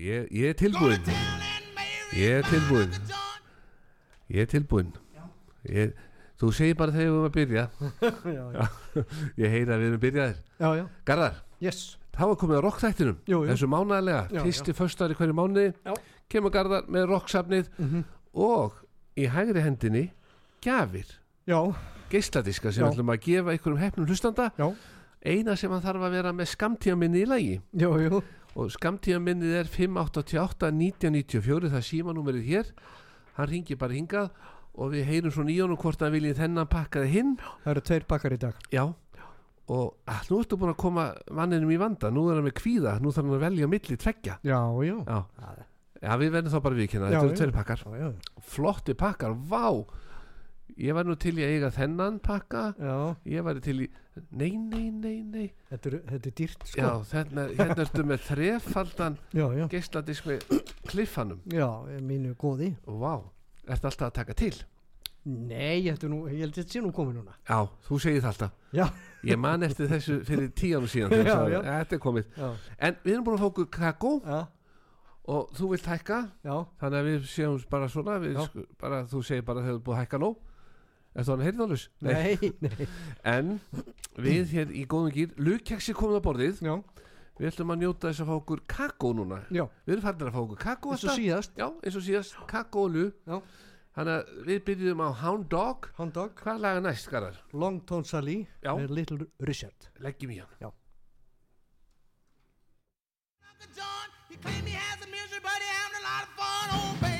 ég, ég er tilbúinn. Ég er tilbúinn. Ég er tilbúinn. Ég, Þú segir bara þegar við erum að byrja. Já, já, Ég heyra að við erum byrjaðir. Garðar, yes. það var komið að rockþættinum. Þessu mánaðlega, Já, fyrsti föstar í hverju mánuði. Já. Kemur Garðar með rocksafnið Mhm. Og í hægri hendinni Gjafir, Já, geisladiska sem við ætlum að gefa einhverjum hefnum hlustanda. Já, Eina sem hann þarf að vera með skamtíðaminni í lagi. Jú, jú og skamtíðaminnið er 588 1994 það er símanúmerið hér. Hann ringi bara hingað og við heyrum svo nýjónum hvort hann viljið þennan pakkaði hinn Það eru tveir pakkar í dag. Já. Og að, nú ertu búin að koma manninum í vanda. Nú er hann með kvíða, nú þarf hann að velja milli tveggja. Já, já. Já, já við verðum þá bara viðkynna Já, þetta eru tveir pakkar, Já, já, flotti pakkar, vá. Ég var nú til í að eiga þennan pakka. Já. Ég var til í, nei, nei, nei, nei. Þetta er, þetta er dýrt, sko. Já, þarna, hérna ertu með þrefaldan geisladisk með kliffanum. Já mínu góði. Vá, ertu alltaf að taka til? Nei, er nú, ég held að þetta sé nú komið núna. Já, þú segir það alltaf. Já, Ég man eftir þessu fyrir tíanum síðan Já, ég sagði, já. Þetta er komið. Já, En við erum búin að okkur kakó og þú vilt hækka. Já. Þannig að við séum bara svona bara, þú segir bara þegar þú er búin að hækka nóg Er það hann heyrðalus? Nei, nei, En við hér í góðum gýr Lugkeksi komið á borðið. Já, Við ætlum að njóta þess að fá okkur kakó núna. Já. Við erum farin að fá okkur kakó Eins og síðast. Já, eins og síðast, kakó og lug Já. Þannig að við byrjum á Hound Dog. Hound Dog, Hvað laga næst, Garðar? Long Tone Sally Já. með Little Richard. Leggjum í hann. Uncle John, he claimed he has a misery, but he having a lot of fun. Oh, baby.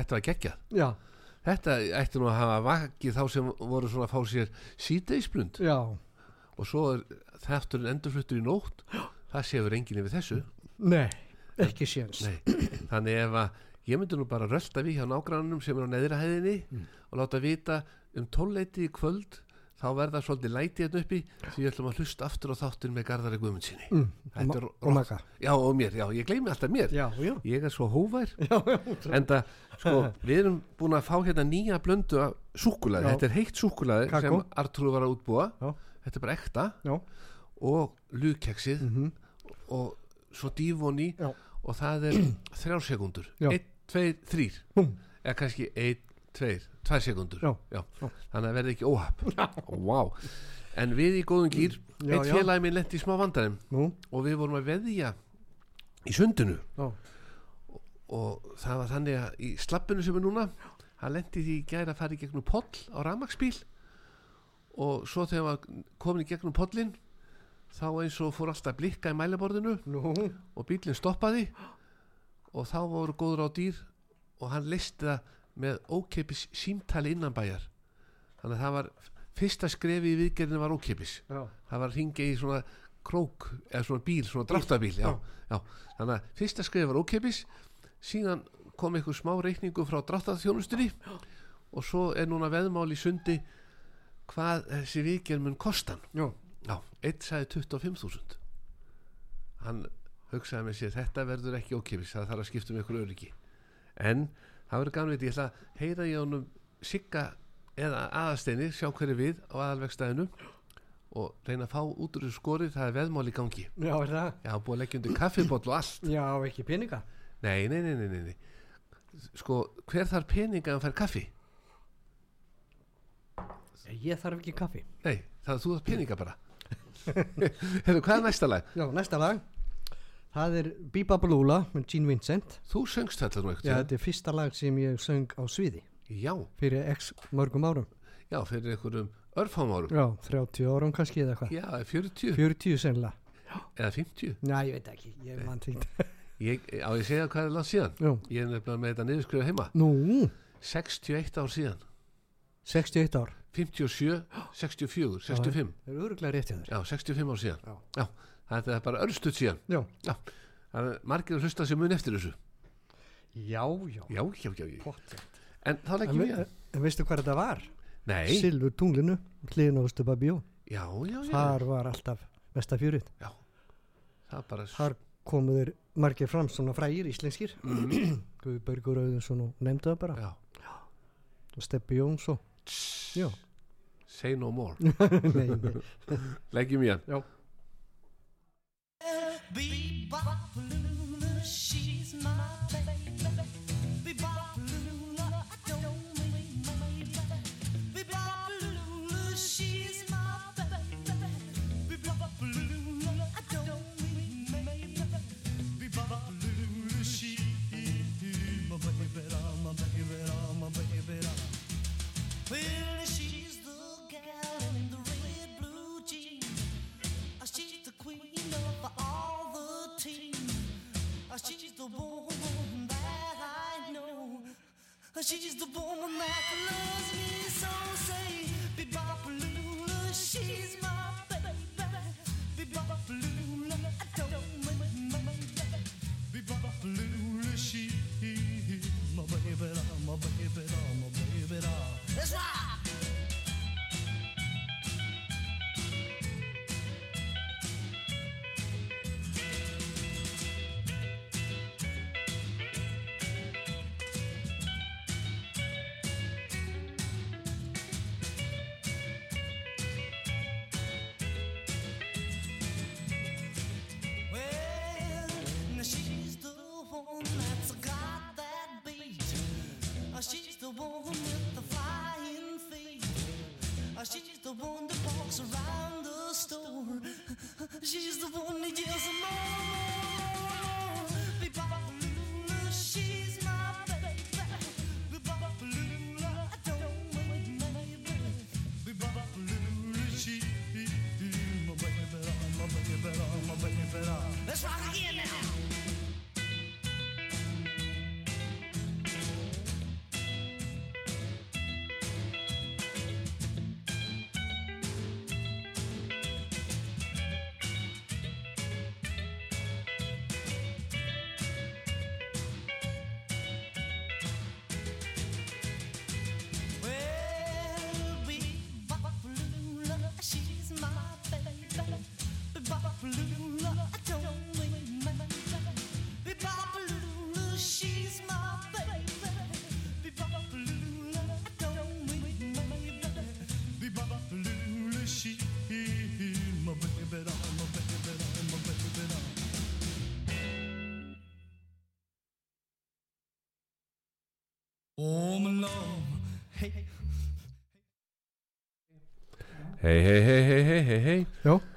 Þetta var geggjað. Já, Þetta ætti nú að hafa vakið þá sem voru svona að fá sér síðdeisblund og svo er þátturinn endurfluttur í nótt. Það séur enginn yfir þessu. Nei, ekki séns. Þannig ef að ég myndi nú bara rölda við hjá nágrannum sem er á neðra hæðinni og láta vita um tólleiti í kvöld þá verða svolítið læti hérna uppi því við ætlum að hlusta aftur á þáttin með Garðari Guðmundsinni mm, og, maka Já, og mér, já, ég gleymi alltaf mér. Já, já, Ég er svo hóvær En það, sko, við erum búin að fá hérna nýja blöndu af súkulaði. Þetta er heitt súkulaði Kakó. sem Artrúð var að útbúa. Já. Þetta er bara ekta. Já, og lugkeksið mhm, og svo dífoni Já. og það er þrjár sekundur Já. einn, tveir, þrýr Búm. eða kannski einn, tveir, tvær sekundur Já. Já. Þannig að verði ekki óhapp. Wow. en við í góðum gýr Já, eitt félagi minn lendi í smá vandræðum nú, og við vorum að veðja í sundinu. Já, og það var þannig að í slappinu sem er núna hann lendi því gæri að fara í gegnum poll á rafmaksbíl og svo þegar hann var komin í gegnum pollin þá eins og fór alltaf blikka í mælaborðinu Nú, og bílinn stoppaði. Og þá voru góður á dýr og hann listi það með ókeipis símtali innan bæjar. Þannig að það var fyrsta skrefi í viðgerðinu var ókeipis já, það var ringa í svona krók eða svona bíl, svona dráttabíl já, já. þannig að fyrsta skrefi var ókeipis síðan kom einhver smá reikningu frá dráttarþjónustunni og svo er núna veðmál í sundi hvað þessi viðgerð mun kostan já, Já, eitt sagði 25.000 Hann hugsaði með sér Þetta verður ekki ókipis, það þarf að skipta um ykkur öryggi. En það verður gaman við Ég ætla að heyra í honum Sigga eða aðasteini Sjá hverju við á aðalvegstæðinu Og reyna að fá út úr skorið Það er veðmál í gangi já, er það? Já, búið að leggja undir kaffibóll og allt Já, ekki peninga. Nei, nei, nei, nei, nei. Sko, hver þarf peninga að fær kaffi? Ég þarf ekki kaffi. Nei, það er þú þarf peninga bara Hefur, hvað er næsta lag? Já, næsta lag. Það er Biba Blúla með Gene Vincent. Þú söngst þetta nú Já, ekkert þetta er fyrsta lag sem ég söng á sviði Já, fyrir x mörgum árum. já, fyrir einhverjum örfám árum Já, 30 árum kannski eða hvað. Já, 40 40 sennilega. eða 50 Já, ég veit ekki, ég mann því. ég, Á ég segja hvað er langt síðan Já, Ég er nefnilega með þetta niðurskrifa heima nú, 61 ár síðan 61 ár. 57, 64, 65 Það er öruglega rétt hjá þér. Já, 65 ár síðan Já. Já, þetta er bara örstuð síðan Já, Það er margir að hlusta sem mun eftir þessu já, já. Já, já, já, já. En þá leggjum við en veistu hvað þetta var? Nei, Silfur tunglinu, hliðin á Östuba Bjó. já, já, já Þar var alltaf mesta fjörið. Það bara Þar komu þeir margir fram svona frægir íslenskir. Guðbergur Auðunsson og nefndu það bara. Já, Og Steppi Jóns og, já. say no more nei, nei. Leggjum í hann Bebop Luna, she's my the woman that I know. Uh, She's the woman that loves me so. Say, Bebop-a-lula, she's my baby. Bebop-a-lula, I don't the one that walks around the store. She's the one Hei, hei, hei, hei, hei, hei, hei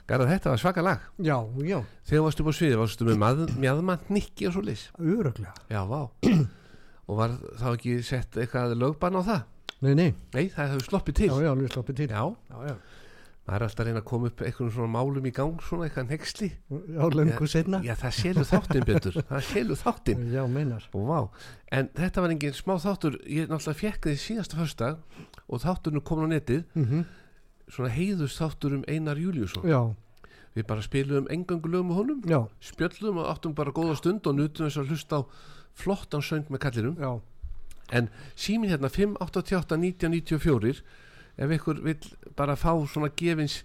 Garðar, þetta var svaka lag. Já, já, Þegar varstu upp á sviði, varstu með mað, mjadmann nikki og svo lis öruglega. Já, vá. Og var þá ekki sett eitthvað lögbann á það? Nei, nei, Nei, það hefur sloppið til. Já, já, alveg sloppið til. Já, já, já. Maður er alltaf að reyna að koma upp einhvern svona málum í gang svona eitthvað nexli á löngu setna já það selur þáttinn betur það selur þáttinn. Já, meinar. Og vá, en þetta var engin smá þáttur. Ég náttúrulega fekk þið síðasta föstdag og þátturinn kom á netið. Mm svona heiðust þáttur um Einar Júliusson já, við bara spilum engangulögum með honum já, spjöllum og áttum bara góða stund og nutum þess að hlusta á flottan söng með kallinum. Já. En símin hérna 588 1994 ef ykkur vill bara fá svona gefins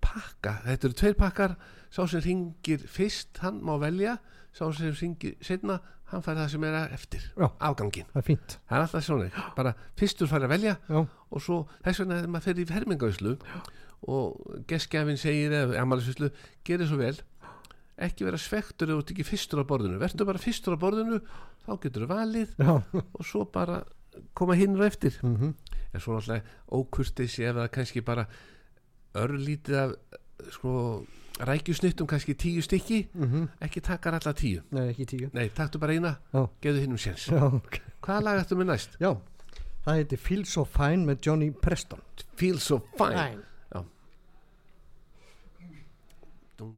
pakka, þetta eru tveir pakkar. Sá sem ringir fyrst hann má velja, sá sem ringir setna, hann fær það sem er eftir Já. afgangin, það er fínt. Það er alltaf svona. Bara fyrstur fær að velja já, og svo þess vegna þegar maður fer í hermingauslu og gestgjafin segir eða amalisvislu, gerir svo vel. Ekki vera svektur ert ekki fyrstur á borðinu. Verður bara fyrstur á borðinu þá getur þú valið já. og svo bara koma hinn og eftir. Mm en svo náttúrulega ókurteysi ef það kannski bara örlítið af sko rækjusnittum kannski tíu stykki ekki takar alla tíu nei, ekki tíu nei, taktu bara eina, Já. gefðu hinn um séns já, ok hvaða lag ættu með næst? já, það heitir Feel So Fine með Johnny Preston Feel So Fine Já. Dum.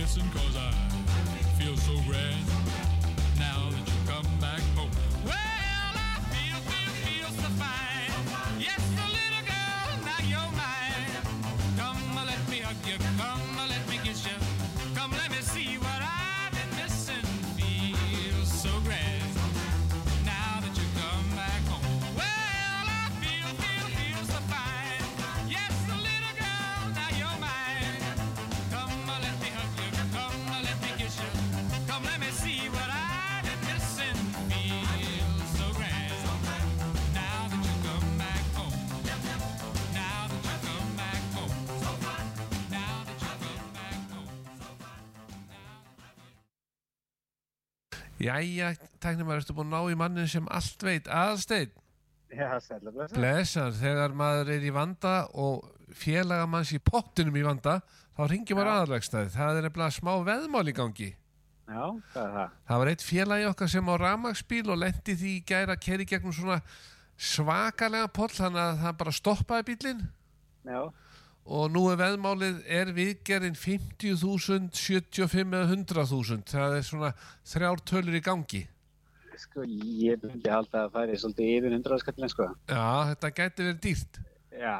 kissing cause I feel so grand. Jæja, tæknum maður ertu búin að ná í mannin sem allt veit? Aðsteinn, Já, sætla blessa. blessan þegar maður er í vanda og félaga manns í pottinum í vanda þá ringjum maður aðalvegstæði það er nefnilega smá veðmál í gangi. Já, hvað er það? það var eitt félagi okkar sem á ramagsbíl og lendi því í gæra að keri gegnum svona svakalega poll þannig að það bara stoppaði bílinn Já, og nú er veðmálið er viðgerinn 50.000, 75 eða 100.000 það er svona þrjár tölur í gangi. Sko, ég myndi halda að það færi svolítið yfir hundraðskallin, sko. já, þetta gæti verið dýrt. Já,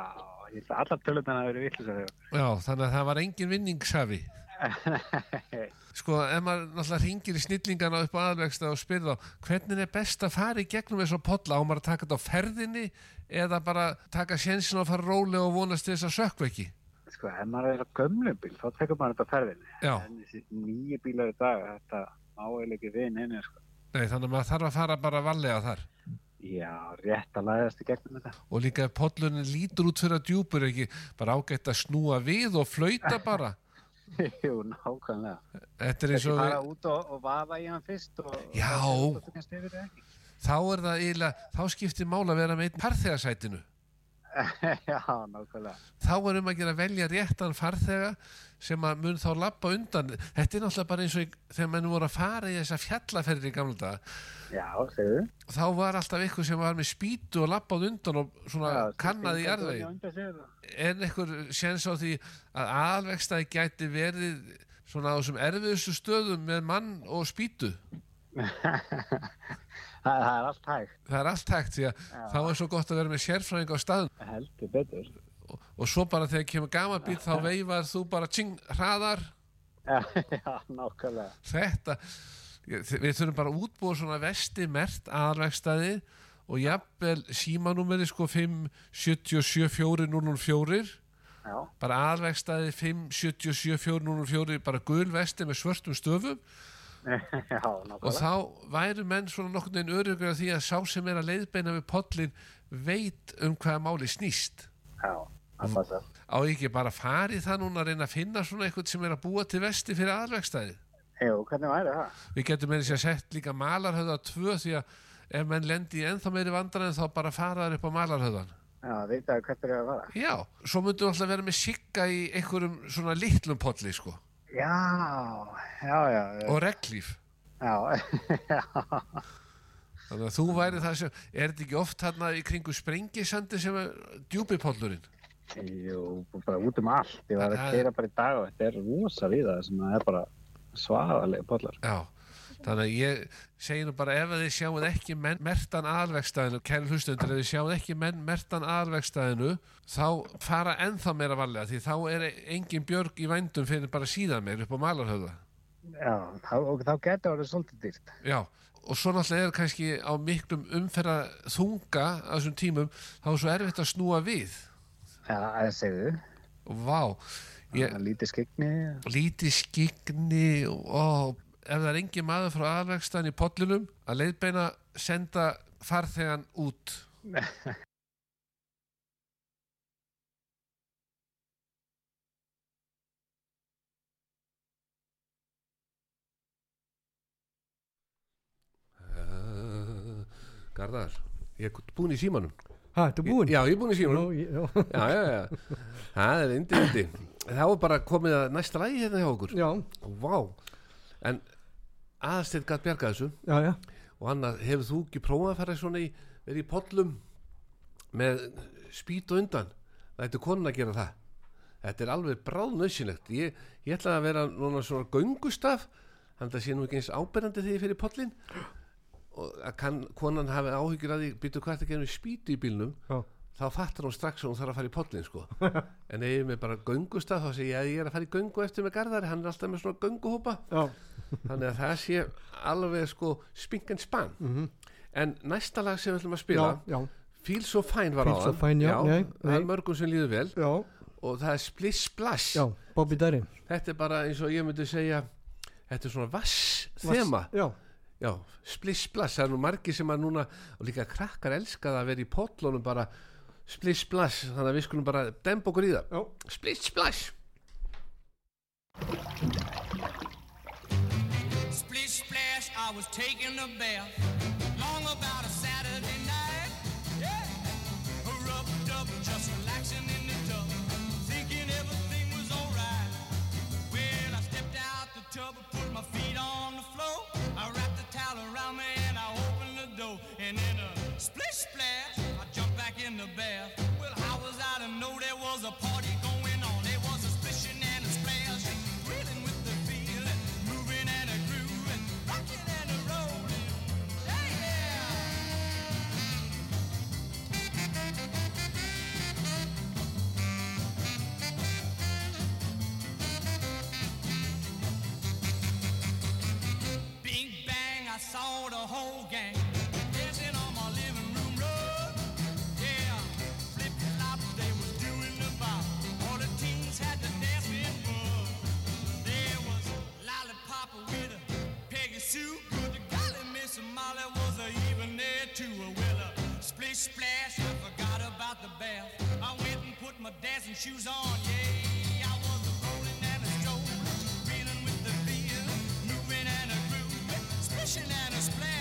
ég ætla allar tölutana að vera vittlisar þegar. já, þannig að það var engin vinningshafi sko, ef maður náttúrulega ringir í snillingana upp á aðvegsta og spyrir þá hvernig er best að fara í gegnum þess að polla? Á maður að taka þetta á ferðinni eða bara taka sjensin og fara rólega og vonast þess að sökva ekki sko, ef maður er á gömlum bíl, þá tekur maður þetta ferðinni. Já. En þessi nýju bílar í dag, þetta eiginlega ekki við neina, sko. Nei, þannig að maður þarf að fara bara vallega þar Já, rétt að læðast í gegnum þetta. og líka ef pollunin lítur út fyrir að djúpur er ekki bara ágætt að snúa við og flauta bara Jú, nákvæmlega. þetta er eins og fara út og, og vaða í hann fyrst og... Já. og þú þá er það eiginlega, þá skiptir mál að vera með einn farþegarsætinu Já, nákvæmlega. þá er um að gera velja réttan farþega sem að mun þá lappa undan þetta er náttúrulega bara eins og þegar menn voru að fara í þessa fjallaferðir í gamla dag Já, segðu. þá var alltaf eitthvað sem var með spýtu og lappað undan og svona Já, kannaði í sér. en einhver séns á því að aðalvegstaði gæti verið svona á þessum erfiðustu stöðum með mann og spýtu Það það er allt hægt, það er allt hægt því að þá er svo gott að vera með sérfræðing á staðum heldur betur. og, og svo bara þegar kemur gama bíl þá veifar þú bara tjing hraðar. Já, já, nákvæmlega. þetta við þurfum bara að útbúa svona vesti mert aðalvegstaði og jafnvel símanúmeri sko 577404 Já, bara aðalvegstaði 577404 bara gul vesti með svörtum stöfum já, og þá væru menn svona nokkurn veginn örugur af því að sá sem er að leiðbeina við pollin veit um hvaða máli snýst Já, það passa. á ekki bara farið það núna að reyna að finna svona eitthvað sem er að búa til vesti fyrir aðalvegstaði Jú, hvernig væri það? við getum meira sér sett líka malarhöða tvö því að ef menn lendi í ennþá meiri vandrar en þá bara fara þar upp á malarhöðan Já, vitaðu hvert er það að fara. já, svo myndum við alltaf vera með sigga í einhverjum svona litlum polli sko Já, já, já, og reglíf Já, já. þannig að þú væri það sem er þetta ekki oft þarna í kringu sprengisandi sem er djúpipollurinn Jú, bara út um allt. Ég var að keira bara í dag og þetta er rosa við það sem er bara svaðalega pollar. já, þannig að ég segi nú bara ef þið sjáuð ekki menn mertan aðalvegstæðinu, kæri hlustundur ef þið sjáuð ekki menn mertan aðalvegstæðinu þá fara ennþá meira varlega því þá er engin björg í vændum fyrir bara síðan meir upp á malarhöða Já, þá, og þá getur það svolítið dýrt. já, og svo náttúrulega er kannski á miklum umferða þunga á þessum tímum þá er svo erfitt að snúa við Já, það segðu. vá, ég, lítið skegni. lítið skigni og ef það er engin maður frá aðalvegstæðin í pollinum að leiðbeina senda farþegan út. Uh, Garðar, ég er búinn í símanum. Ha, þetta er búin? Já, ég er búinn í símanum. Ég- já. Já, já, já, það er indi, indi Það var bara komið að næsta lægi hérna hjá okkur. Já, Vá, en aðstætt gætt bjarga þessu. Já, já. og annað, hefur þú ekki prófað að fara svona í, verið í pollum með spýt og undan? Það ættu konin að gera það. Þetta er alveg bráðnöðsynlegt ég, ég ætla að vera núna svona göngustaf. Að það sé nú ekki eins áberandi þegar ég fyrir pollin og að kann, konan hafi áhyggjur að því býtu hvað þetta gerum spýtu í bílnum? Já. Þá fattar hún strax að hún þarf að fara í pollin sko. en ef ég með bara göngustaf þá segi ég að ég er að fara í göngu eftir með garðari. Hann er alltaf með svona gönguhópa. Þannig að það sé alveg sko spink and span. En næsta lag sem við ætlum að spila já, já, Feel So Fine var á So nei, það er mörgum sem líður vel. Já, og það er Splish Splash. Þetta er bara eins og ég myndi segja þetta er svona vass þema. já, já, Splish Splash, það er nú margir sem að núna og líka krakkar elska það að vera í potlunum bara Splish Splash þannig að við skulum bara demba okkur í það já. Splish Splash Splish splash, I was taking a bath. Splish splash, I forgot about the bath. I went and put my dancing shoes on. Yeah, I was a rolling and a strolling, reeling with the feel, moving and a grooving, splishing and a splashing.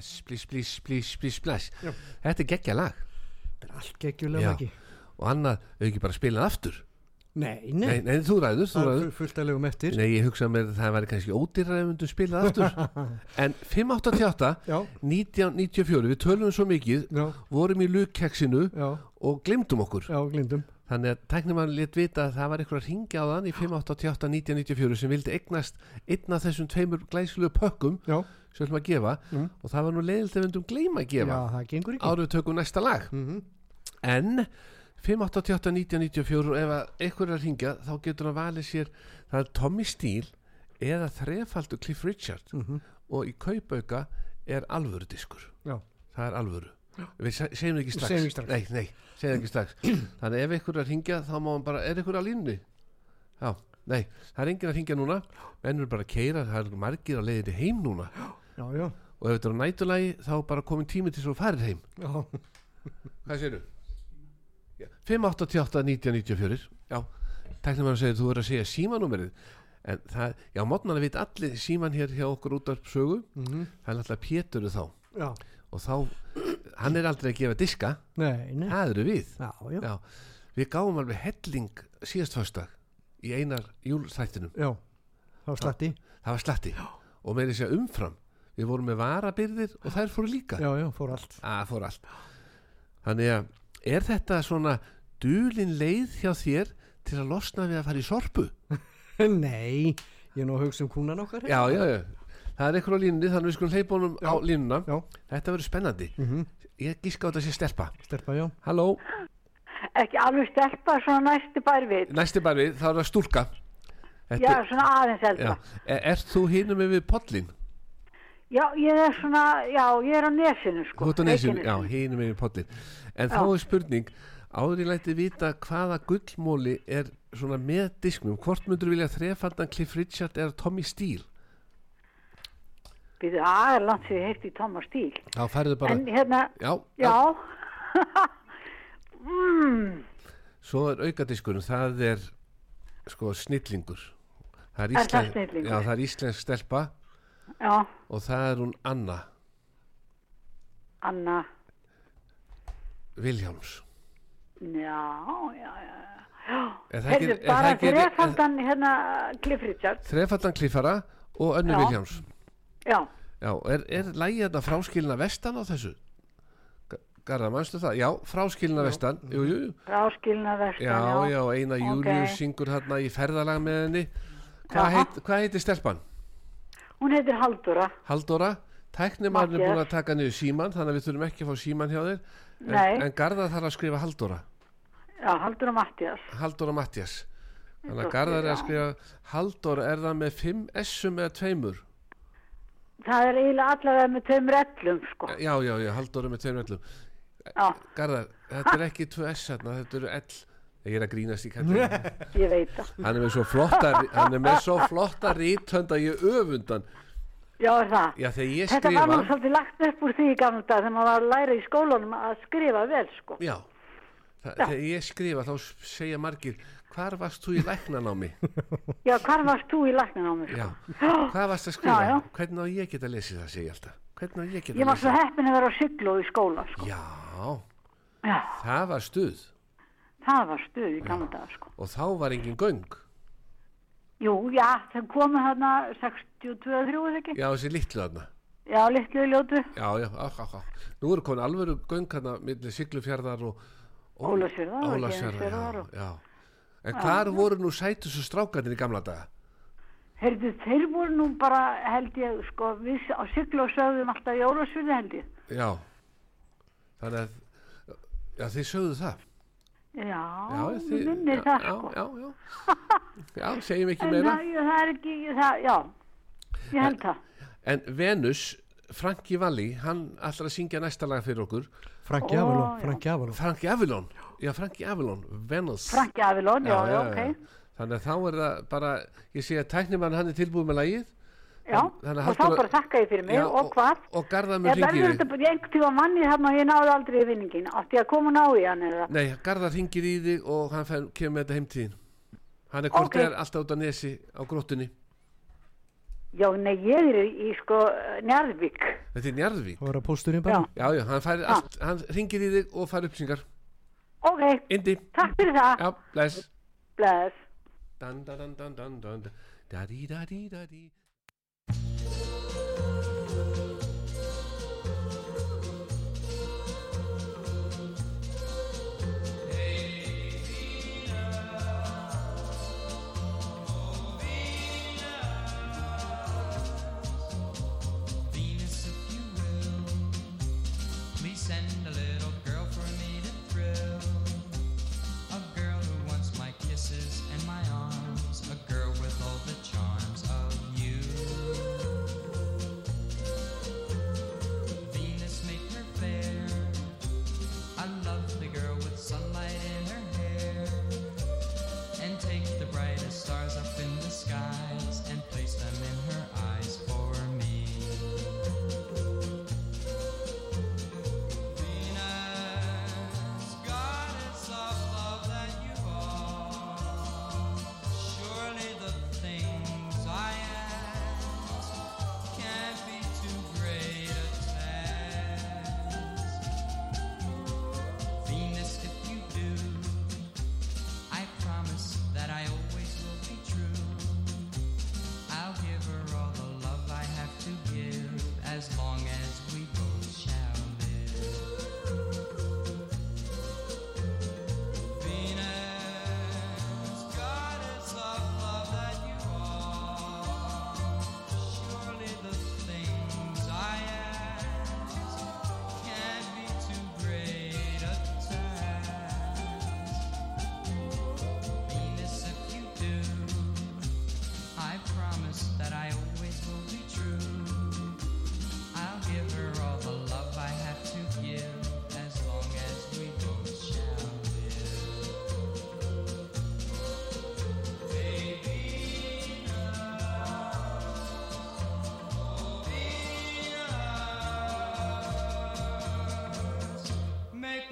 Splash, splish, splish, splish, splish, splash. Já. þetta er geggja lag. Þetta er allt geggjulega Já. ekki og annað, þau ekki bara spila það aftur? Nei, nei, nei, nei, þú ræður, þú það ræður. er fullt að legum eftir. Nei, ég hugsa mér að það væri kannski ódýrar ef myndu spila það aftur. En 588 já, 1994, við tölum svo mikið já, vorum í lukkeksinu já, og glemdum okkur. Já, glindum Þannig að tæknimann létt vita að það var eitthvað að ringja á þann í 588 1994 sem vildi eignast einn af þessum tveimur glæslu pökkum. Já, sem við ætlum að gefa Mm. og það var nú leiðilt ef við myndum gleyma að gefa. Já, það gengur ekki. Áður við tökum næsta lag. Mm en 588 1994 og ef að eitthvað er að ringja þá getur hann valið sér það er Tommy Steele eða þrefaldur Cliff Richard. Mhm. og í kaupauka er alvöru diskur Já. það er alvöru. Við se- segjum ekki strax, Segjum ekki strax. Nei, nei, segjum ekki strax. Þannig ef eitthvað er að ringja þá má hann bara er eitthvað að línni já, nei, það er enginn að ringja núna. Menn eru bara að keira, það er margir á leiðinni heim núna já, já, og ef þetta er á nætulagi þá bara komin tími til svo farir heim. Já, Hvað séru? 588 1994 Já, tæknum að segja þú er að segja símanúmerið. En það, já, mótnan að veit allir síman hér hjá okkur út af sögu. Mhm, það er alltaf Péturu þá. Já, og þá, hann er aldrei að gefa diska. Nei, nei. Það eru við. Já, já, já, við gáum alveg helling síðast föstdag í einar júlþættinum. Já, þá slatti. Það var slatti. Og með þess að umfram við vorum með varabyrðir og þær fóru líka. Já, já, fór allt. Að fór allt. Þannig að er þetta svona dulin leið hjá þér til að losna við að fara í sorpu? Nei, ég er nú að hugsa um kúnan okkar já, já, já, það er eitthvað á línunni þannig að við skulum hleypa honum á línuna. já, þetta verður spennandi. Mhm, ég gíska á þetta sé stelpa. Stelpa, já. Halló, ekki alveg stelpa svona næstu bær við næsti bara við, þá er það stúlka. Já, Þetta, svona aðeins já. eldra Er, ert þú hinum við pollin? Já, ég er svona, já, ég er á nesinu sko Þú ert á nesinu, já, Reykjanesinu. hinum við pollin en þá Já. er spurning áður ég læti vita hvaða gullmóli er svona með disknum hvort myndur vilja þrefaldan Cliff Richard eða Tommy Steele Býðu aðeins langt sem ég í Thomas Stíl þá færðu bara, en hérna, já, já mm, Svo er aukadiskurinn, það er sko snillingur. Það er, Er það snillingur? Já, það er íslensk stelpa já, og það er hún Anna Anna Viljáms. já, já, já Er það heyrðu, ekki- er það bara ekki- þrefaldan hérna Cliff Richard Þrefaldan kliffara og önnu Já. Viljáms. já, Já, er, er lægið þetta fráskilina vestan á þessu? Ga- Garðar, mannstu það? Já, fráskilina vestan. Jú, jú, jú. ráskilna vestan Já, já, eina Ok. Július syngur hérna í ferðalag með henni. Hvað Já. heit, hva heitir stelpan? Hún heitir Halldóra. Haldóra, tæknimarinn er búin að taka niður síman þannig að við þurfum ekki að fá síman hjá þér. En, en Garðar þarf að skrifa Haldóra já, Halldóra Mattias Haldóra Mattias þannig að Garðar er að skrifa Haldóra er það með 5 S-um eða tveimur? Það er eiginlega allavega með tveimur ellum sko. Já, já, já, Haldóra með tveimur ellum já, Garðar, þetta er ekki 2 S þarna, þetta eru ell ég er að grínast í kallinu ég veit það hann er með svo flotta hann er með svo flotta ríthönd að ég öfundan já, það já, ég Þetta var nú skrifa svolítið lagt upp úr því í gamla dag þegar maður var að læra í skólanum að skrifa vel sko. já, Þa, þegar ég skrifa þá segja margir hvar varst þú í læknanámi Já, hvar varst þú í læknanámi? Já, Sko? hvað varst að skrifa? Já, já. Hvernig á ég geta lesið það, segi ég alltaf. Hvernig á ég geta Ég var svo lesið heppin að vera á siglu í skóla sko. Já, Já, það var stuð það var stuð í gamla dag sko. og þá var engin göng. Jú, já, þeim komu 62-3 eða ekki? Já, þessi litlu þarna. Já, litlu ljótu, Já, já, á, á, á. Nú eru komin alvöru göng hérna millir Siglufjarðar og Ólafsfjarðar, Héðinsfjarðar já, já. En hvar voru nú sætustu strákarnir í gamla daga? heyrðu, þeir voru nú bara, held ég, sko, við á siglu og sögðum alltaf jólasviði held ég. Já, þannig að, já, þið sögðu það. Já, Já, við minnir það já, sko. Já, já, já, segjum ekki En meira. það, það er ekki, það, já, ég held það. En Venus, Franki Valli, hann ætlar að syngja næsta lag fyrir okkur. Franki já. Franki Avalon Franki Avalon, já, Franki Avalon, Venus. Franki Avilón, já, já, ok. Þannig að þá er það bara, ég sé að tæknimann hann er tilbúið með lagið. Já, að og þá bara þakka ég fyrir mig Já, og hvað? Og Garðar Ég mun verður ringir þetta í bara einhvern tíma manni þarna og ég náði aldrei í vinningin. Átti ég að koma og ná í hann eða? Nei, Garðar ringir í þig og hann fer, kemur með þetta heimtíðin. Hann er hvort Ok. er alltaf út á nesi á gróttunni. Já, nei, ég er í, í sko Njarðvík. Þetta er Njarðvík. Bara. Já, já, hann, fær allt, hann ringir í þig og fær upplýsingar. Ok, Indi. takk fyrir það. Já, bless. Bless. Dan, dan, dan, dan, dan, dan. Da, di, da, di, da, di.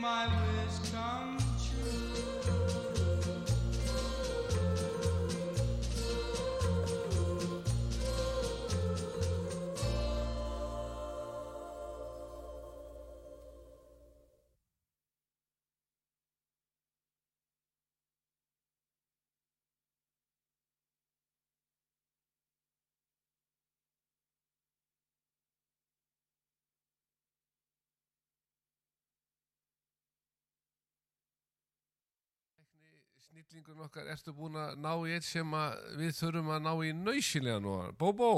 My Snillingun okkar, ertu búin að ná í eitt sem við þurfum að ná í nöysilega nú? Bóbó,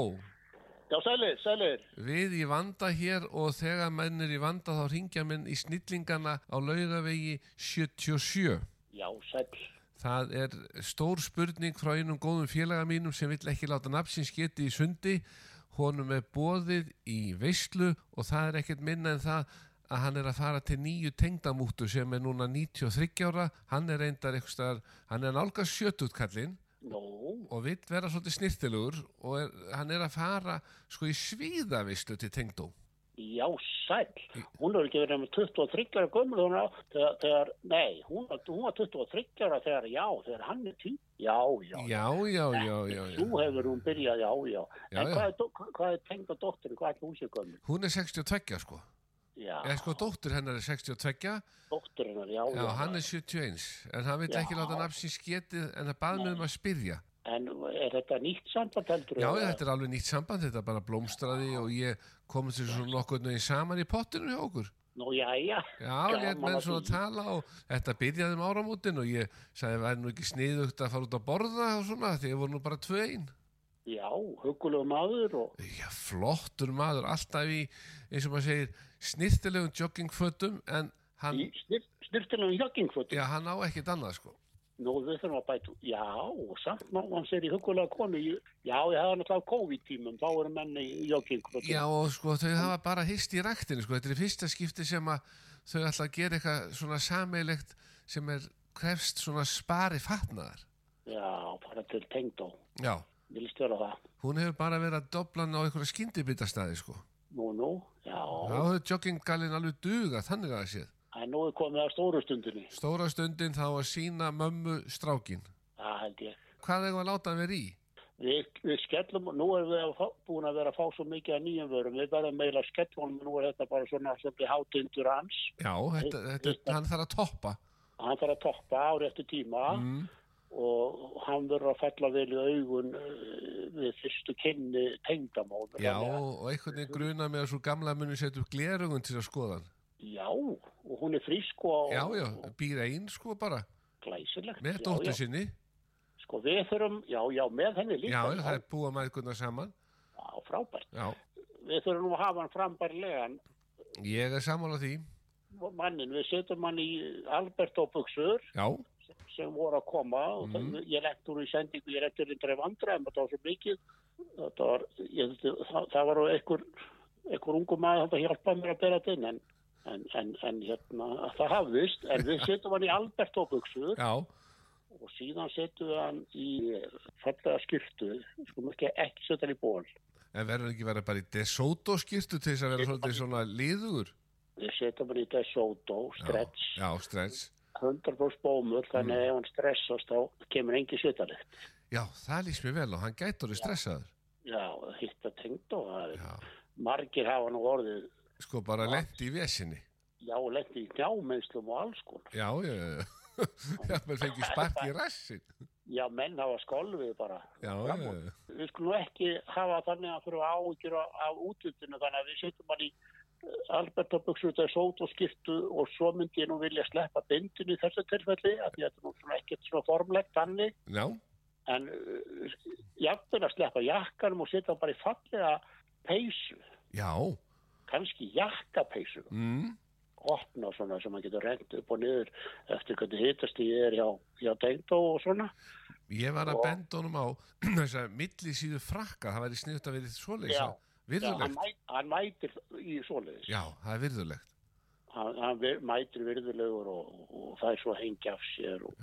Já, sælir, sælir. við í vanda hér og þegar menn er í vanda þá ringja menn í snillingana á laugavegi 77. Já, sæl. Það er stór spurning frá einum góðum félaga mínum sem vill ekki láta nafnsins geti í sundi. Honum er bóðið í veislu og það er ekkert minna en það að hann er að fara til nýju tengdamúttu sem er núna 93 ára. Hann er reyndar eitthvað, hann er nálgast sjötutkallinn Nú, og vill vera svolítið snirtilegur og er, hann er að fara sko í svíðavislu til tengdó. já, sæl. Hún er ekki verið með 23 ára gömul hún á, þegar, þegar, nei, hún, hún var 23 ára þegar, já, þegar hann er tí. Já, já. Já, já, já, já, já. Þú hefur hún byrjað, já, já. Já, en já. hvað er, hvað er tengda dóttirinn, hvað er hún sér gömul? Hún er 62 sko. Já, Eða sko dóttur hennar er 62 dóttirinn er, já, Já, já. hann er 71 en hann Já. ekki láta nafnsins getið en það bað mig um að spyrja En er þetta nýtt samband heldur? Já, þetta er alveg nýtt samband, þetta bara blómstraði og ég komið til svona nokkuð neginn saman í pottinu hjá okkur Nú, já, já. Já, ég menn að svona að tala og þetta byrjaði um áramótin og ég sagði væri nú ekki sniðugt að fara út að borða og svona því ég voru nú bara tvö einn Já, hugulegu maður og, Já, flottur maður, alltaf í eins og maður segir, snirtilegum joggingfötum en hann, í snir, snirtilegum joggingfötum. já, hann á ekkit annað sko Nú, við þurfum að bæta, já, samt ná hann sér í hugulega konu. Já, ég hefði náttúrulega COVID-tímum, þá eru menni í joggingfötum. Já og sko þau hafa bara hist í ræktinu sko, þetta er fyrsta skipti sem að þau ætla að gera eitthvað svona sameilegt sem er krefst svona spari fatnaðar. Já, bara til tengdó. Já, Vilst vera það? hún hefur bara verið að dobla hann á einhverja skyndibitastæði sko. Nú, nú, já. Já, þau jogginggalinn alveg duga, þannig að það séð. Nú er komið að stóru stundinni. Stóra stundin þá að sína mömmu strákin. Það held ég. Hvað hefur að láta hann vera í? Við, við skellum, nú erum við að fá, búin að vera að fá svo mikið af nýjum vörum, við verðum meila að skellum, nú er þetta bara svona svolítið hátindur hans, Já, þetta, þetta, hann þarf að toppa. hann þarf að toppa ári eftir tíma Mm. Og hann verður að falla vel í augun uh, við fyrstu kynni tengdamóður. Já, og einhvern veginn gruna með að svo gamla muni setja upp glerugun til að skoða hann. Já, og hún er frísk og Já, já, býr einn sko bara, glæsilegt. með já. sinni. Sko við þurfum, já, já, með henni líka. Já, það er búa mæðguna saman. Já, frábært. Já, Við þurfum nú að hafa hann frambærlegan ég er sammála því. mannin. Við setjum hann í Alberto buksur Já, sem voru að koma og Mhm. það, ég lekt úr í sendingu, ég lekt úr í dref andra en það var svo mikið. Var, ég, það, það var einhver, einhver ungu maður þetta hjálpaði mér að bera þetta inn en, en, en, en hérna, það hafðist. En við setjum hann í Alberto buksur já, og síðan setjum við hann í fallega skyrtu, sko ekki, ekki setja hann í ból. en verður ekki verið bara í DeSoto skýrtu til þess að vera svolítið svona liður. Við setjum hann í DeSoto, stretch, Já, stretch. 100% bómur, þannig að ef hann stressast þá kemur engi setjalikt. Já, það lýst mér vel og hann gætur orðið stressaður. Já, hitta tengt og það er, Já, margir hafa nú orðið, sko bara lendi í vesinni. já, lendi í knjámennslum og alls konar. Já, já, já, maður fengi spark í rassin. Já, menn hafa skolfið bara. Já, já, já. Við skulum ekki hafa þannig að fyrir áhyggjur af, af útlutinu, þannig að við setjum hann í Alberta buksur þetta er sót og skiptu og svo myndi ég nú vilja sleppa bindinu í þessu tilfelli, af því að þetta er nú ekkert svona formlegt þannig. Já, en uh, jafnvel að sleppa jakkanum og setja bara í fallega peysu, já, kannski jakkapeysu. Mm, opna svona sem maður getur rent upp og niður eftir hvernig hitast ég er hjá, hjá Deindó og svona. Ég var að Og- benda honum á þess að millisíðu frakka, það væri sniðut að verið svoleiðis. Já, hann, Virðulegt. mæ, hann mætir í svoleiðis Já, það er virðulegt. hann, hann mætir virðulegur og, og það er svo hengja af sér og,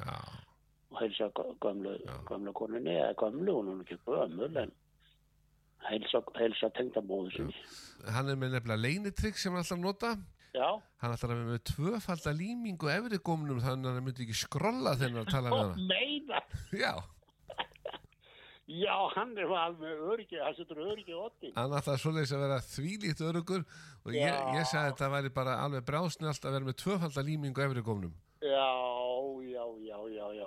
og heilsa Já. gömlu konunni eða gömlu, hún er ekki gömul en heilsa, heilsa tengdamóðu sinni hann er með nefnilega leinitrygg sem hann alltaf nota. Já, Hann alltaf er með tvöfalda límingu efri gómnum þannig að hann myndi ekki skrolla þegar hann tala og hana. meina Já, Já, hann er alveg öryggi, hann setur öryggi á ottin. hann alltaf svoleiðis að vera þvílíkt örugur og ég, ég sagði að þetta væri bara alveg brásnjált að vera með tvöfalda límingu efri gómnum. Já, já, já, já, já, já.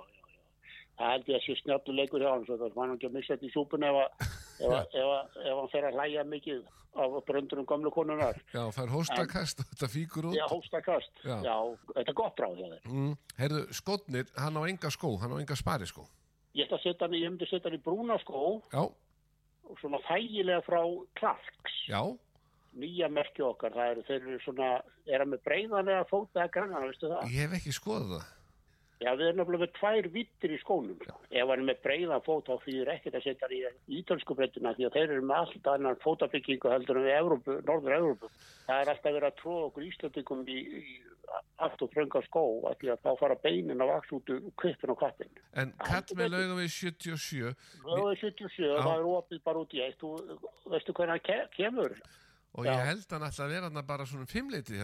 Það held ég að sé snjállu leikur hjá hann, svo það var hann ekki að missa þetta í súpun ef, ef, ef, ef hann fer að hlæja mikið af bröndunum gamlu konunar. Já, fær hóstakast og þetta fíkur út. Já, hóstakast. Já. Já. þetta er gott ráð hjá þeir. Mm, heyrðu, skotnir, hann á enga skó, hann á enga spari skó. Ég ætla að setja hann, ég myndi setja hann í brúna skó Já, og svona þægilega frá Clarks. já, Nýja merki okkar, það eru, þeir eru svona, er hann með breiðanlega fóta eða grannan, veistu það? ég hef ekki skoðað það. Já, við erum nefnilega með tvær vittir í skónum. sko. Ef hann er með breiðan fót, þá þýðir ekkert að setja hann í ítölsku breytuna því að þeir eru með allt annan fótabyggingu heldur en við Evrópu, Norður Evrópu. Það er alltaf verið að tróða okkur Íslandingum í, í allt og frönga skó af því að þá fara beinin að vaks út úr kvipin og kvattin. En kall með lauga við 77, Það er 77, Já. það er opið bara út í eitt. Þú veistu hvernig hann ke kemur? og Já. ég held hann alltaf að vera hann bara svona fimmleitið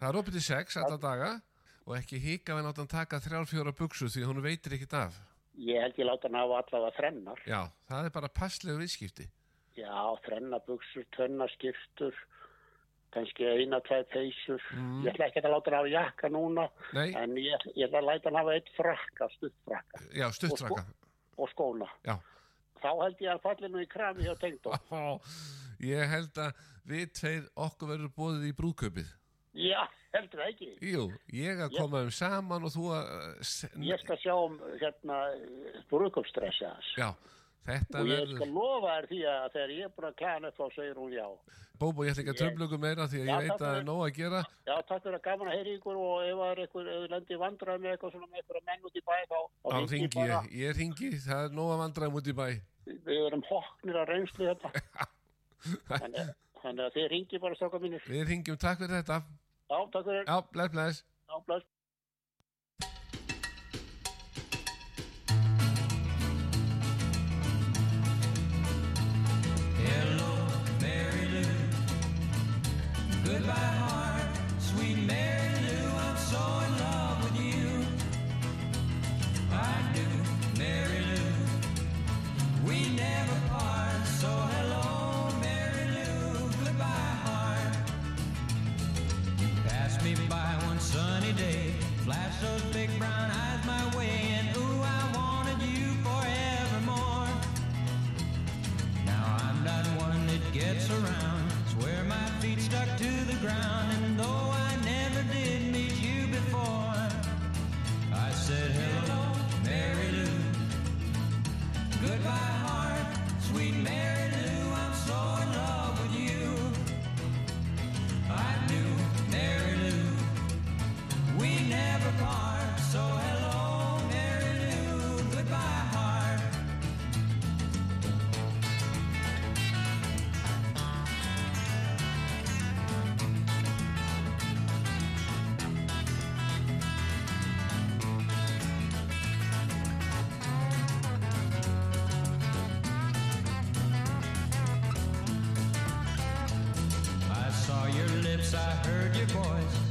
Það er opið til sex alla daga og ekki hika við nátt hann taka þrjár fjóra buksu því hún veitir ekkert af. ég held ég láta hann hafa allavega þrennar. Já, það er bara passlegu viðskipti. Já, þrenna buksur, tvenna skiptur, kannski eina, tvei peysur. Ég ætla ekki að láta hann hafa jakka núna, Nei. en ég, ég ætla að læta hann hafa eitt frakka, stuttfrakka Já, stuttfraka. og skóna. Já. Þá held ég að falli nú í krami hjá tengdó. Ég held að við tveir okkur verður bóðið í brúðkaupið. Já, heldur það ekki. Jú, ég að koma um saman og þú að... s- Ég skal sjá um hérna brúðköpstressi hans. Já, þetta Og ég verður... skal lofa þér því að þegar ég er búin að klæða upp þá segir hún já. Bóbo, ég ætla ekki að tröflöku meira því að Já, ég veit að það er nóg að gera. Já, takk fyrir að gaman að heyri ykkur og ef það er ykkur, ef þið lendir vandrað með eitthvað svona með ykkur að menn út í bæ þá, þá ringi ég, ég ringi, það er nóg að hoknir að þetta. þannig, að þið ringi bara stráka mínir. Við ringjum, takk fyrir þetta. Já, takk fyrir. Já, bless, bless. Já, bless. Flash those big brown eyes my way, and ooh, I wanted you forevermore. Now I'm not one that gets around. Swear my feet stuck to the ground, heard your voice.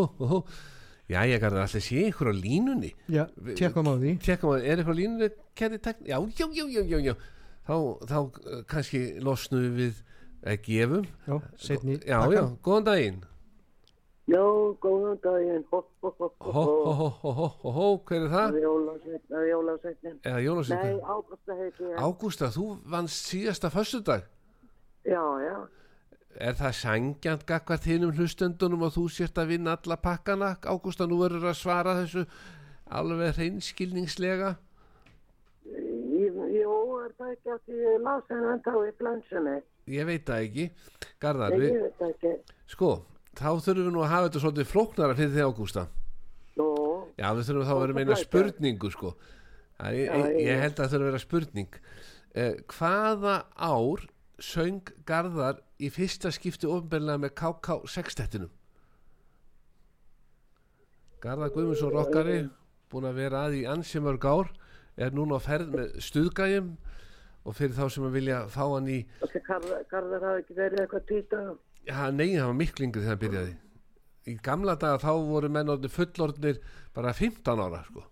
Ó, ó, ó, ó, ó. Jæja, Garðar, allir sé ykkur á línunni? Já, tjekkum á því. Tjekkum að, er eitthvað á línunni, kæri takk. Já, já, já, já, já, já. Þá, þá uh, kannski losnum við að gefum Já, setni Já, já, góðan daginn. Já, góðan daginn, hopp, hopp, Hó, hó, hó, hó, hó, hó, hó, hver er það? Jólasveitn, jólasveitnin. Eða Nei, Jólasveitin Ágústa heiti ég. Ágústa, þú vannst síðasta föstudag. Já, já. Er það sangjant gagvart hinum hlustendunum og þú sért að vinna alla pakkana? Ágústa, nú verður að svara þessu alveg hreinskilningslega Í- Jú, er það ekki að því ég las hennan þá í blönsunni? Ég veit það ekki Garðar, Nei, við, ég veit ekki. sko, þá þurfum við nú að hafa þetta svolítið flóknara fyrir því Ágústa Nú, Já, við þurfum þá að vera með eina Flækja. spurningu sko Það, ég, Já, ég, ég- ég held að það þurfa að vera spurning eh, Hvaða ár söng Garðar í fyrsta skipti ofnbeglega með KK sextettinum? Garðar Guðmundsson rockari búin að vera að í ansi mörg ár er núna á ferð með stuðgæjum og fyrir þá sem að vilja fá hann í þessi karðar, karðar hafi ekki verið eitthvað týta. Já, nei, það var miklu yngri þegar hann byrjaði Í gamla daga þá voru menn orðnir fullorðnir bara 15 ára sko.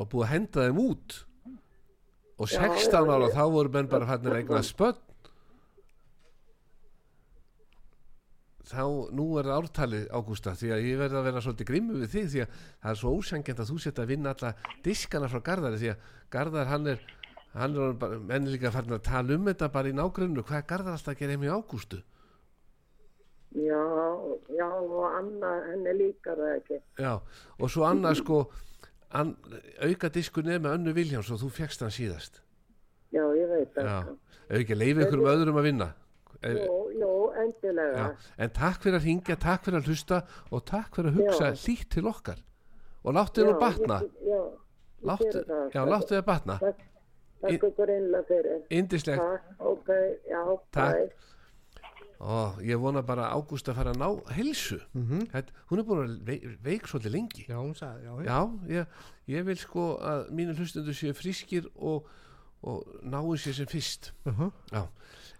og búið að henda þeim út og Já, 16 já, ára þá voru menn bara fannir eignar spönn þá, nú er það ártalið Ágústa því að ég verði að vera svolítið grimmu við þig því að það er svo ósangjönd að þú setja að vinna alla diskana frá Garðari því að Garðar hann er hann er bara, menn er líka farin að tala um þetta bara í nágrunnu, hvað er Garðar alltaf að gera heim í Ágústu? Já, já, og Anna, henni líkar það ekki. Já, og svo annað sko an, auka diskur neð með Önnu Viljáns og þú fegst hann síðast Já, ég veit það. Ekki leiði ykkur um öðrum að vinna Jú, jú, endilega. Já, en takk fyrir að ringja, takk fyrir að hlusta og takk fyrir að hugsa hlýtt til okkar og láttu þér nú batna Já, ég láttu, geri það. já, láttu þér batna Takk, takk ykkur einlega fyrir. indislegt Takk, ok, já, Takk. bye. Og ég vona bara Ágúst að fara að ná helsu Þetta, hún er búin að veik, veik svolítið lengi. Já, sagði, já, já. Já, ég, ég vil sko að mínu hlustundu séu frískir og, og náu sér sem fyrst. Uh Já,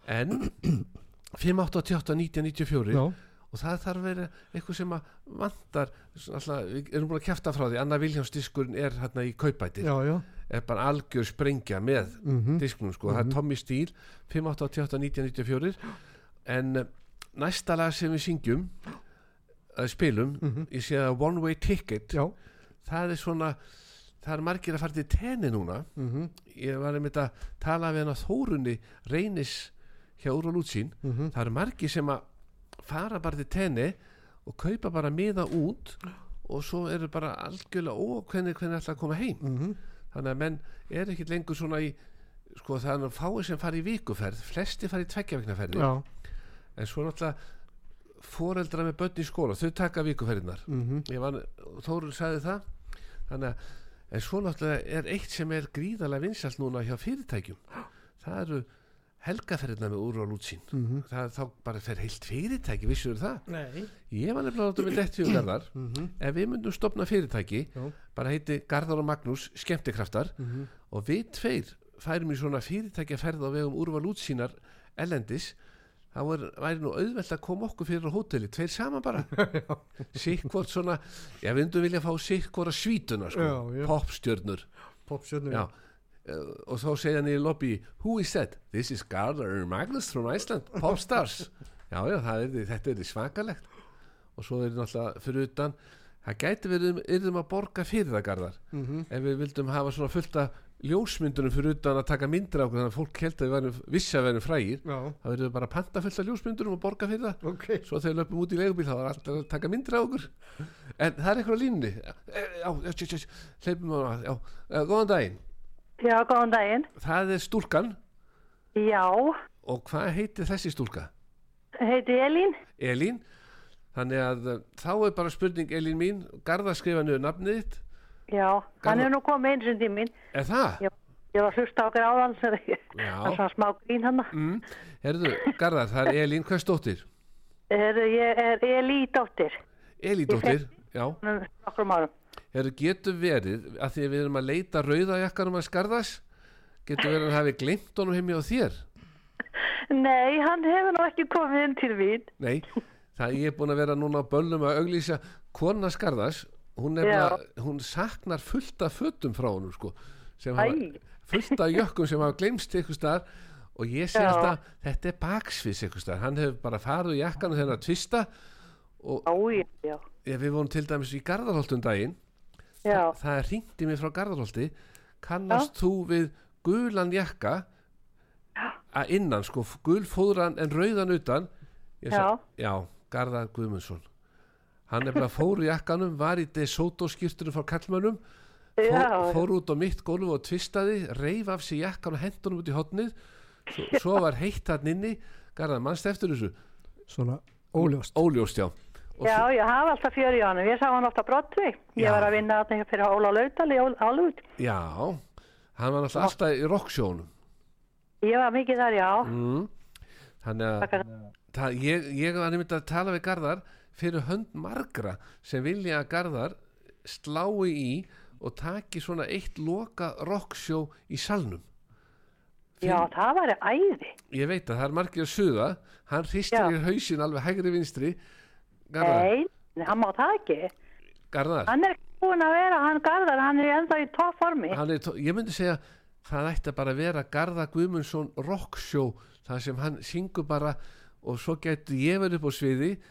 en 588-1994 Já, og það þarf að vera eitthvað sem að vantar alltaf, við erum búin að kæfta frá því Anna Viljáns diskurinn er hérna í kaupæti já, já. er bara algjör sprengja með Mhm. disknum sko, það er Tommy Steele 588-1994 en uh, næsta lag sem við syngjum uh, spilum, ég sé að One Way Ticket Já, það er svona það er margir að fara til tenni núna. Mhm, ég var einmitt að tala við hann að Þórunni reynis hjá Úr og Lútsín mhm. það eru margir sem að fara bara til tenni og kaupa bara miða út og svo eru bara algjörlega ókvenni hvernig ætla að koma heim. Mhm. þannig að menn er ekkit lengur svona í sko það er nú fáið sem fara í vikuferð flesti fara í tveggjaviknaferði Já, en svo náttúrulega foreldra með börn í skóla þau taka vikuferðinar Mhm. Ég var, Þórun sagði það þannig að en svo náttúrulega er eitt sem er gríðarlega vinsalt núna hjá fyrirtækjum það eru helgaferðina með úrval útsýn Mhm. það er þá bara fer heilt fyrirtæki vissur það Nei. ég var nefnilega náttúrulega með dett fyrir garðar Mhm. ef við myndum stopna fyrirtæki Já. bara heiti Garðar og Magnús skemmtikraftar Mhm. og við tveir færum í svona fyrirtækjaferð á vegum úrval útsýnar ellendis þá er, væri nú auðvelt að koma okkur fyrir hóteli, tveir saman bara sikkvort svona ég vindum vilja fá sikkvora svítuna sko, Já, já. popstjörnur Popstjörnur. já Eh, og þá segja hann í lobby who is that? This is Garðar Magnús from Iceland, popstars já já, það er, þetta er svakalegt og svo er náttúrulega fyrir utan það gæti verið yrðum að borga fyrir það Garðar Mhm. ef við vildum hafa svona fullt af ljósmyndunum fyrir utan að taka myndir á okkur þannig að fólk held að við varum vissi að við varum frægir Já. þá verðum við bara að panta fullt af ljósmyndunum og borga fyrir það okay. svo þegar við löpum út í leigubíl þá var alltaf að taka myndir á okkur en það er eitthvað á já, já, hleypum á já, já, góðan daginn Já, góðan daginn. það er stúlkan Já, og hvað heitir þessi stúlka? heiti Elín. Elín þannig að uh, þá er bara spurning Elín mín, Garðar skrifa niður nafnið þitt Já, hann er nú komið eins og til mín. er það? Ég, ég var að hlusta á gráðan, það er Já. svona smá grín hann. Mm. Herðu, Garðar, það er Elín, hvað stóttir? Ég er Elí dóttir. Elín dóttir, já Hún Nokkrum árum. Herðu, getur verið, að því að við erum að leita rauðajakkanum að Skarðas getur verið að hafi glimt honum heimi á þér Nei, hann hefur nú ekki komið inn til mín. Nei, það ég er búin að vera núna á böllum að auglýsa kona Skarðas hún, Já. bara, hún saknar fullt af fötum frá honum sko, sem Æ. hafa, fullt af jökkum sem hafa glemst ykkur staðar og ég sé Já. alltaf, þetta er baksvis ykkur staðar, hann hefur bara farið í jakkanum þegar að tvista og já, já. við vorum til dæmis í Garðarholtum daginn Já. það í mig frá Garðarholti kannast þú við gulan jakka að innan sko, gulfóðran en rauðan utan Ég Já. sa- já, Garðar Guðmundsson hann er bara fór í jakkanum var í DeSoto skýrtunum frá kallmönnum fór, fór út á mitt gólf og tvistaði reif af sig jakkan og hendunum út í hotnið svo, svo var heitt hann inni Garðar, mannst eftir þessu Svona óljóst óljóst, já Og Já, svo- ég hafa alltaf fjör í honum. Ég sá hann ofta brottvið. Ég Já. var að vinna þarna fyrir Óla Laudal í Álút. já, hann var náttúrulega alltaf í rocksjónum Ég var mikið þar, já. mm. þannig að það, ég, ég var nefnt að tala við Garðar fyrir hönd margra sem vilja að Garðar slái í og taki svona eitt loka rocksjó í salnum. Já, það var æði. ég veit að það er margir að suða. Hann hristir í hausin alveg hægri vinstri. Garðar, Nei, hann má það ekki. Garðar. Hann er ekki búinn að vera, hann garðar, hann er ennþá í topp formi. tó- ég myndi segja það ætti bara að vera Garðar Guðmundsson rocksjó þar sem hann syngur bara og svo getur ég verið upp á sviði. og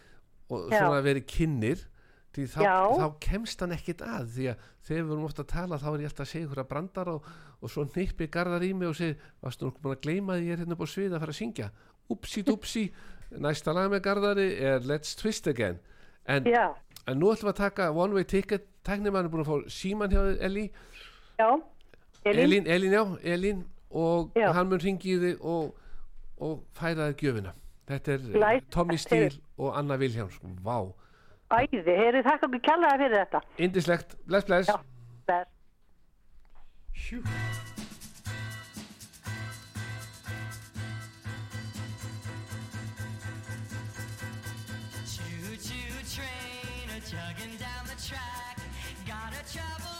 Já. svona verið kynnir því þá, þá kemst hann ekkit að því að þegar við erum ofta að tala þá er ég alltaf að segja ykkur að brandar og, og svo nippi Garðar í mig og segir varstu nokkuð búin að gleyma því ég er hérna á sviði að fara að syngja? Upsi dupsi næsta lag með Garðari er Let's Twist Again. En, en nú ætlum við að taka One Way Ticket. Tæknimann er búin að fá síman hjá Elí Elín, Elín, já, Elín. Og Já. hann mun ringi í þig og, og færa þér gjöfina þetta er Glæsilegt. Tommy Steele og Anna Viljáms Vá, æði, heyri þakka okkur kjallaði fyrir þetta. indislegt, bless bless Já, bless. Choo-choo train a chugging down the track. Gotta travel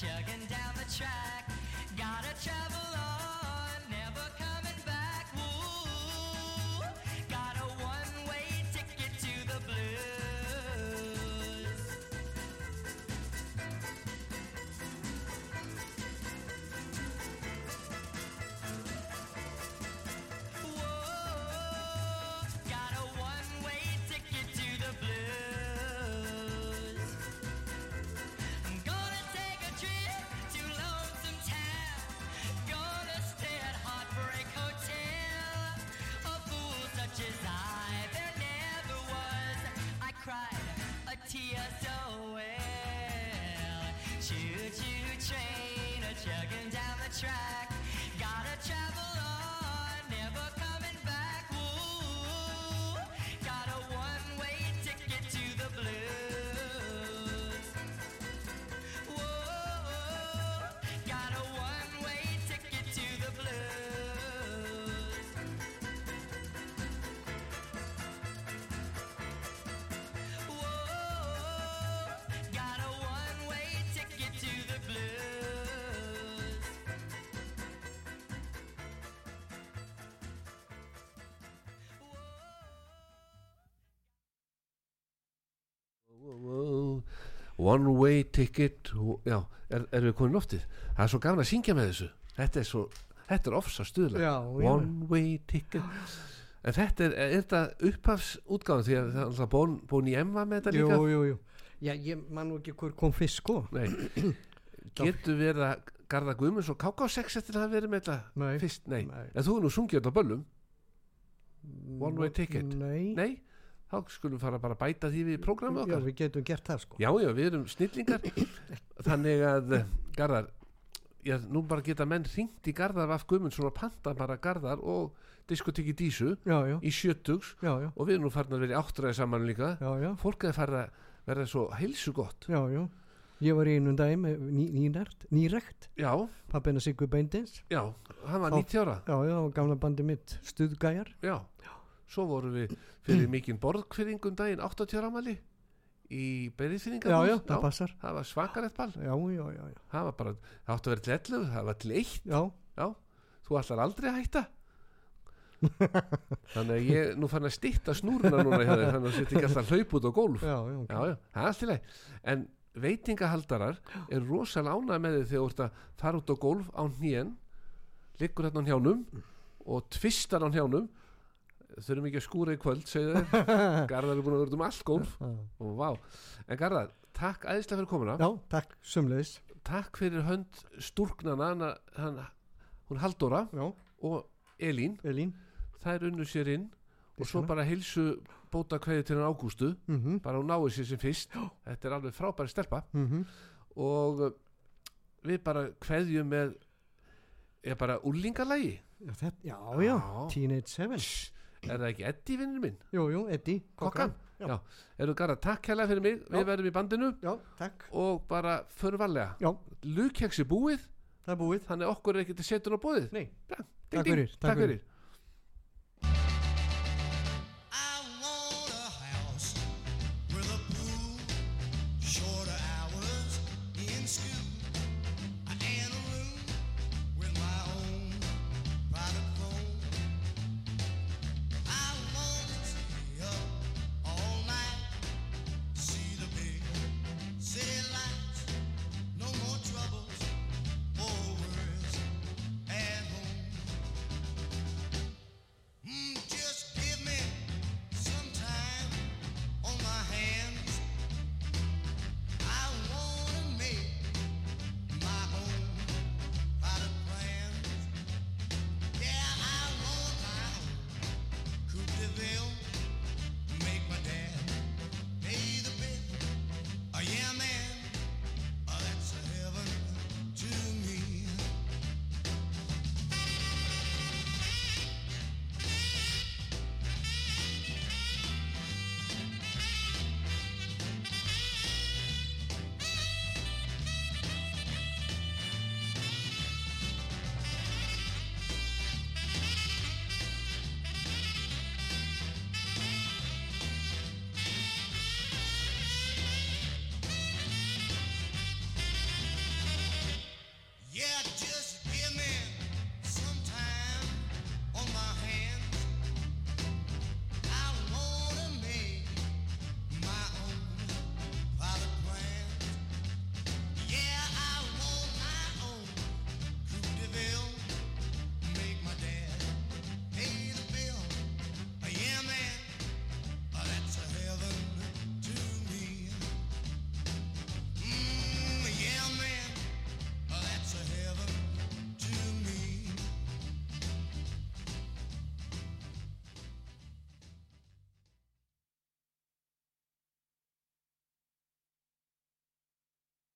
chugging down the track. Gotta travel Choo choo train a chugging down the track. Gotta travel on, One way ticket Já, er, erum við komin í loftið? Það er svo gaman að syngja með þessu. Þetta er svo, þetta er ofsa stuðla Já. One way ticket. En þetta er, er þetta upphafsútgáðan því að það er alltaf bón, bón í emma með þetta líka? jú, jú. Já, ég man nú ekki hver kom fyrst sko. Getur verið að Garða Guðmunds og KK6 eftir að hafa verið með þetta fyrst, nei. Nei. En þú er nú sungið þetta á böllum. One way ticket. Nei, Nei, þá skulum fara bara að bæta því við prógramu já, okkar. við getum gert það sko. Já, já, við erum snillingar. Þannig að Garðar Já, nú bara geta menn ringt í Garðar Vaf Guðmundsson og panta bara Garðar og diskotekki Dísu já, já, í sjötugs. Já, já, og við erum nú farin að vera í áttræði saman líka. Já, já, fólk er farið að verða svo heilsu gott já, já. Ég var í einum daginn með ný, nýrækt, nýrækt Já, pappina Sigur Beindins já, hann var Þá- 90 ára. Já, já, gamla bandi mitt Stuðgæjar. Já, svo vorum við fyrir mikinn borðkvirðingum daginn 80 ára amali í já, það það var svakarett ball. Já, já, já, það var bara, það átti að vera 11 það var til 1 já, Já, þú ætlar aldrei að hætta. Þannig að ég nú fann að stytta snúruna núna hjá þér þannig að setja ekki alltaf hlaup út á gólf. Já, já, ok. já, já, það er allt í leið En veitingahaldarar er rosalega ánægð með þið þegar þú ert að fara út á gólf á hnén liggur hérna á hjánum og tvistar á hjánum þurfum ekki að skúra í kvöld segja þeir, Garðar er búin að vera um allt gólf og vá, en Garðar takk æðislega fyrir komuna. Já, takk, sumleis takk fyrir hönd stúrknana hana, hana, hún Halldóra já, og Elín. Elín. Þær unnu sér inn og svo Vissulega. bara heilsu bóta kveði til hann Ágústu. Mhm, bara hún náði sér sem fyrst. Þetta er alveg frábæri stelpa. Mhm. Og uh, við bara kveðjum með er bara úlingalægi já, þetta, já, já, Já. Teenage Seven er það ekki Eddie vinnur minn? Jú, jú, Eddie, Kokkan? Já, já. eru garra takk hérlega fyrir mig. Við verðum í bandinu. Já, takk. Og bara förum varlega já, lukkeksi búið. Það er búið. Þannig okkur er ekki til setun á bóðið nei, Takk fyrir